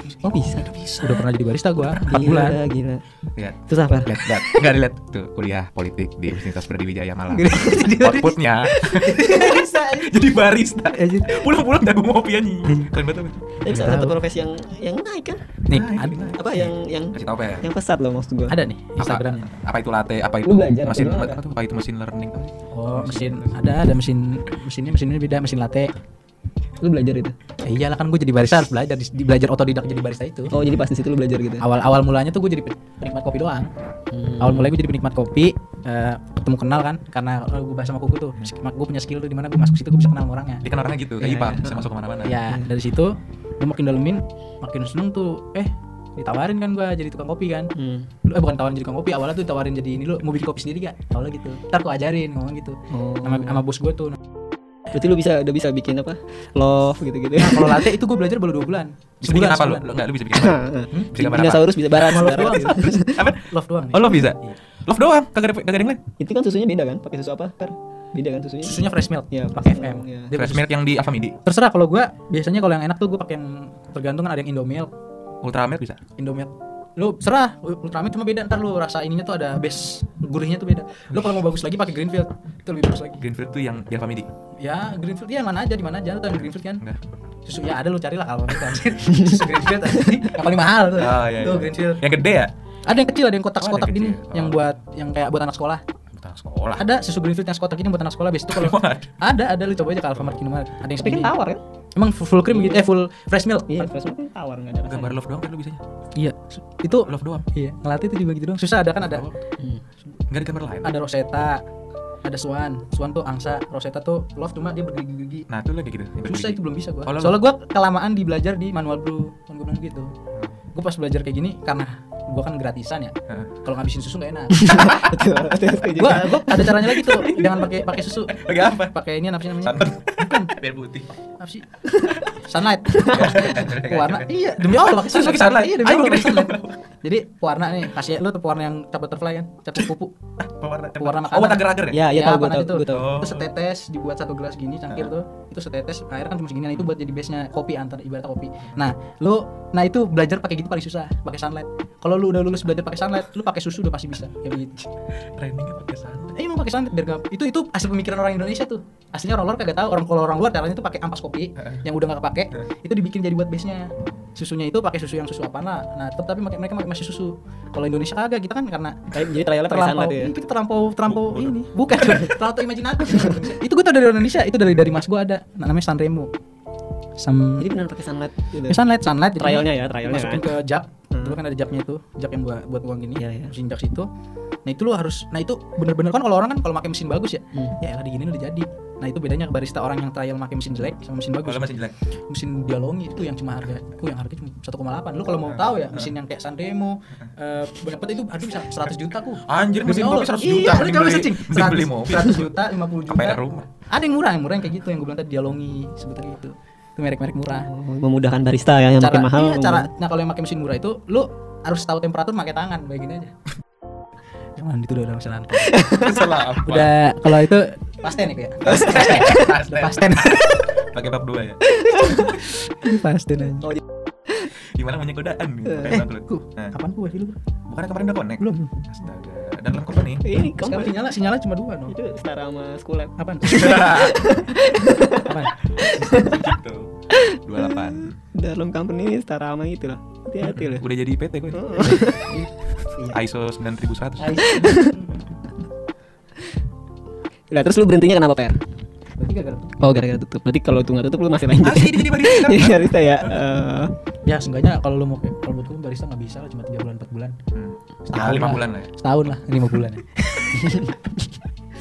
Ini, ini, ini. Oh bisa. Udah pernah jadi barista gua, 4 Gila, bulan. Gila. Lihat. Terus apa? Lihat, lihat. Enggak dilihat. Tuh, kuliah politik di Universitas Brawijaya Malang. Outputnya barista. jadi barista. Anjir. Pulang-pulang dagu ngopi anjing. Keren banget. tapi. Salah satu profesi yang yang naik kan? Nih. Apa yang yang Kasih tau, Per. yang pesat loh maksud gua. ada nih Apa- Instagramnya. Apa, itu latte? Apa itu mesin apa apa, tuh? apa itu mesin learning? Oh, mesin ada ada mesin mesinnya mesinnya beda, mesin latte. Lu belajar itu? Ya iyalah kan gue jadi barista harus belajar, di, di- belajar otodidak jadi barista itu. Oh jadi pas di situ lu belajar gitu? Awal awal mulanya tuh gue jadi pen- penikmat kopi doang. Hmm. awal mulai gue jadi penikmat kopi eh, ketemu kenal kan karena gue bahas sama kuku tuh gue punya skill tuh di mana gue masuk situ gue bisa kenal sama orangnya Dia kan orangnya gitu, kayak iya. bisa masuk ke mana-mana. ya dari situ gue makin dalemin makin seneng tuh eh ditawarin kan gue jadi tukang kopi kan Hmm. lu eh bukan tawarin jadi tukang kopi awalnya tuh ditawarin jadi ini lu mau bikin kopi sendiri gak awalnya gitu ntar gue ajarin ngomong gitu Oh. sama sama bos gue tuh Berarti lu bisa udah bisa bikin apa? Love gitu-gitu. kalau latte itu gue belajar baru dua bulan Bisa bikin apa lu? enggak lu bisa bikin apa? Hmm? Bisa gambar apa? Dinosaurus bisa barat, love barat doang gitu. Apa? love doang. Oh, lo bisa? Love doang, kagak ada kagak ada yang lain. Itu kan susunya beda kan? Pakai susu apa? Per? Beda kan susunya? susunya fresh milk Iya, pakai FM iya. Dia Fresh milk yang di Alfamidi. terserah kalau gue biasanya kalau yang enak tuh gue pakai yang tergantung kan ada yang Indomilk Ultra milk bisa. Indomilk lu serah Ultramilk cuma beda ntar lu rasa ininya tuh ada base gurihnya tuh beda lu kalau mau bagus lagi pakai Greenfield itu lebih bagus lagi Greenfield tuh yang di Alfamidi. ya Greenfield ya mana aja di mana aja lu yang Greenfield kan Enggak. susu ya ada lu carilah kalau itu anjir susu Greenfield yang paling mahal tuh Oh, iya, tuh iya. Greenfield Yang gede ya? ada yang kecil ada yang Oh, kotak-kotak yang gini yang Oh. buat yang kayak buat anak sekolah Tentang sekolah. ada susu Greenfield yang sekotak gini buat anak sekolah biasa itu kalau ada? ada ada lu coba aja ke Alfamart Indomaret ada yang Tapi kan tawar kan? emang full, full cream gitu eh full fresh milk Iya, fresh milk kan tawar enggak ada Gambar love doang kan lu bisanya. iya itu Love doang. iya ngelatih itu juga gitu doang susah ada kan ada Hmm. Enggak ada gambar lain. ada Rosetta ada Swan Swan tuh angsa Rosetta tuh love cuma dia bergigi-gigi Nah, tuh lu kayak gitu. susah bergigi. itu belum bisa gua Oh, soalnya gua kelamaan di belajar di manual brew kan gua bilang gitu gua pas belajar kayak gini karena gua kan gratisan ya kalau ngabisin susu gak enak gua gua ada caranya lagi tuh jangan pakai pakai susu Lagi apa? pakai ini apa sih namanya Santan. Biar putih. apa sih sunlight. warna iya demi Allah pakai Terus sunlight. pakai sunlight? Iya demi Allah pakai sunlight. Jadi warna nih kasih lu tuh warna yang cap butterfly kan, cap pupu. Pewarna Oh, makanan. agar-agar ya? Ya, ya tahu gue warna tahu, itu. gue tahu. Oh. Itu setetes dibuat satu gelas gini cangkir tuh. Itu setetes air kan cuma segini nah itu buat jadi base-nya kopi antar ibarat kopi. Nah, lu nah itu belajar pakai gitu paling susah, pakai sunlight. Kalau lu udah lulus belajar pakai sunlight, lu pakai susu udah pasti bisa. Ya begitu. Trainingnya pakai santai. Eh, emang pakai sunlight biar gak, itu itu hasil pemikiran orang Indonesia tuh. Aslinya orang luar kagak tahu. Orang kalau orang luar caranya tuh pakai ampas kopi yang udah nggak kepake, itu dibikin jadi buat base-nya. Susunya itu pakai susu yang susu apa lah. Nah, tetap tapi mereka pakai masih susu. Kalau Indonesia kagak, kita kan karena Jadi trialnya pakai terlampau sunlight ya. ini kita terlampau terlampau ini bukan terlampau imajinatif itu gue tau dari Indonesia itu dari dari mas gue ada namanya Sanremo Sam Jadi benar pakai sunlight gitu. ya, sunlight sunlight Trialnya ya, trialnya masukin kan. ke jap Hmm. dulu kan ada japnya itu jap yang buat buat uang gini Iya, iya. mesin jak situ nah itu lu harus nah itu bener-bener kan kalau orang kan kalau pakai mesin bagus ya Hmm. ya elah diginin udah jadi nah itu bedanya barista orang yang trial pakai mesin jelek sama mesin bagus Kalau masih jelek. mesin dialongi itu yang cuma harga itu yang harga cuma 1,8 lu kalau mau tahu ya mesin yang kayak Sanremo eh banget itu harga bisa 100 juta ku Anjir, mesin kopi Allah. 100 iya, juta. lu mending coba beli- searching. mending beli 100 mobil. 100 juta 50 juta ada rumah. ada yang murah yang murah yang kayak gitu yang gue bilang tadi dialongi sebetulnya gitu itu merek-merek murah Oh, memudahkan barista ya yang cara makin mahal. iya, cara nah kalau yang pakai mesin murah itu lu harus tahu temperatur pakai tangan kayak gini aja jangan itu udah udah misalnya Salah apa? udah kalau itu pasten ya kayak Pasten. pasten Pakai bab 2 ya. pasten aja Gimana punya godaan nih? eh ku Nah, kapan ku sih lu Bukannya kemarin udah connect? belum Astaga. Dan dalam korban nih. Ini sekarang kamu sinyalnya sinyalnya cuma dua no itu setara sama school lab. apaan apaan gitu. 28. Dalam company setara sama itu lah. Hati-hati loh. Udah jadi PT gue. Iya. ISO 9100. Udah terus lu berhentinya kenapa per? berarti gara-gara Oh gara-gara tutup. Berarti kalau itu nggak tutup lu masih lanjut. Masih jadi barista sekarang. Jadi barista ya. eh, ya seenggaknya kalau lu mau kalau buat gue barista nggak bisa lah cuma tiga bulan empat bulan Hmm. Ya, Setahun 5 lah. bulan lah ya. setahun lah lima bulan ya.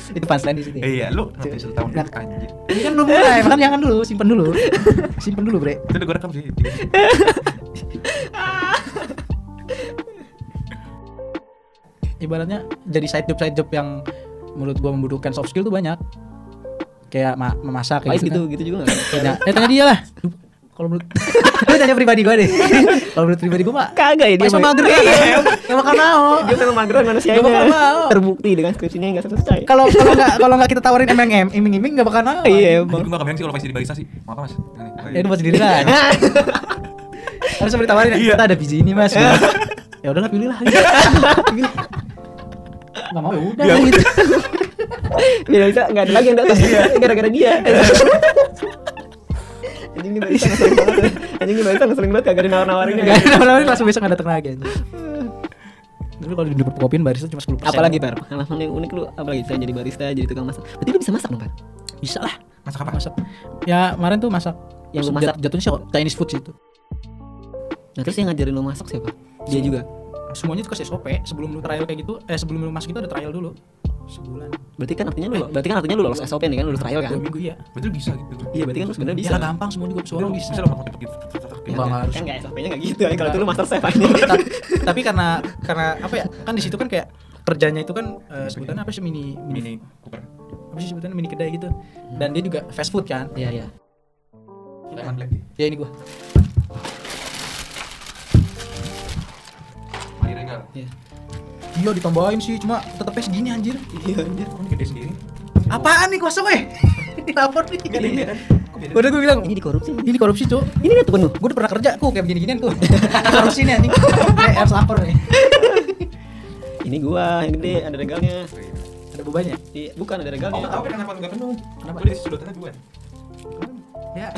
itu punchline di situ ya. Iya, lu ngapain setahun Nah. anjir. ini kan belum mulai makan jangan dulu simpen dulu simpen dulu bre Itu udah gue rekam sih. ibaratnya jadi side job side job yang menurut gua membutuhkan soft skill tuh banyak kayak ma memasak kayak gitu gitu, gitu juga nggak? kan. Tanya- eh tanya dia lah kalau menurut lu tanya pribadi gua deh kalau menurut pribadi gua mah Kagak ya dia. Pas mah- mager kan gak bakal mau Dia memang mageran manusianya. Gak bakal mau. Terbukti dengan skripsinya yang nggak selesai. kalau kalau nggak kalau nggak kita tawarin emang em iming iming nggak bakal mau Iya emang. gue gak kebayang sih kalau pasti jadi barista sih. Mau apa mas? Ini. Ya itu buat sendiri lah harus sampai ditawarin Iya. kita ada biji ini mas ya udah lah pilih lah pilih nggak mau ya udah Iya. gitu Biar bisa nggak ada lagi yang datang. Gara-gara dia. Anjing ini barista ngeselin banget. Anjing ini barista ngeselin banget kagak dinawar-nawarinnya. Gak ada nawarin langsung besok gak datang lagi. Tapi kalau di perkopian barista cuma 10% Apalagi per pengalaman yang unik lu apalagi saya jadi barista jadi tukang masak. Berarti lu bisa masak dong per? Bisa lah Masak apa? masak Ya kemarin tuh masak Yang lu masak? Jatuhnya sih Chinese food sih itu Nah terus yang ngajarin lu masak siapa? Dia juga. Semuanya itu kasih SOP Sebelum lu trial kayak gitu Eh sebelum lu masuk itu ada trial dulu Sebulan Berarti kan artinya lu berarti kan artinya lu lolos SOP nih kan lu trial kan? Dua minggu iya Betul bisa gitu. Iya berarti kan lu sebenarnya bisa. Lah gampang semua juga Semua bisa Bisa lo mau gitu. Ya, kan, harus. kan nggak SOP-nya nggak gitu. Kalau itu lu master chef aja. Tapi karena Karena apa ya Kan di situ kan kayak Kerjanya itu kan eh, Sebutannya apa sih Mini Mini Cooper. Apa sih sebutannya Mini kedai gitu Dan dia juga fast food kan Iya iya. Ya ini gua Regal. Iya. Iya ditambahin sih Cuma tetepnya segini anjir Iya anjir. Kok ini gede segini? Apaan nih kosong eh Lapor nih ada ini kan? Kok beda? Udah gue bilang Ini dikorupsi. Ini korupsi cuk Ini lihat tuh penuh. Gue udah pernah kerja kok kayak begini-ginian kok Korupsi nih anjing Kayak harus lapor nih Ini gua yang gede ada regalnya. Ada bebannya Iya, bukan ada Oh, regalnya. tahu kan kenapa nggak penuh? Kenapa? Gue di sudutannya dua. Ya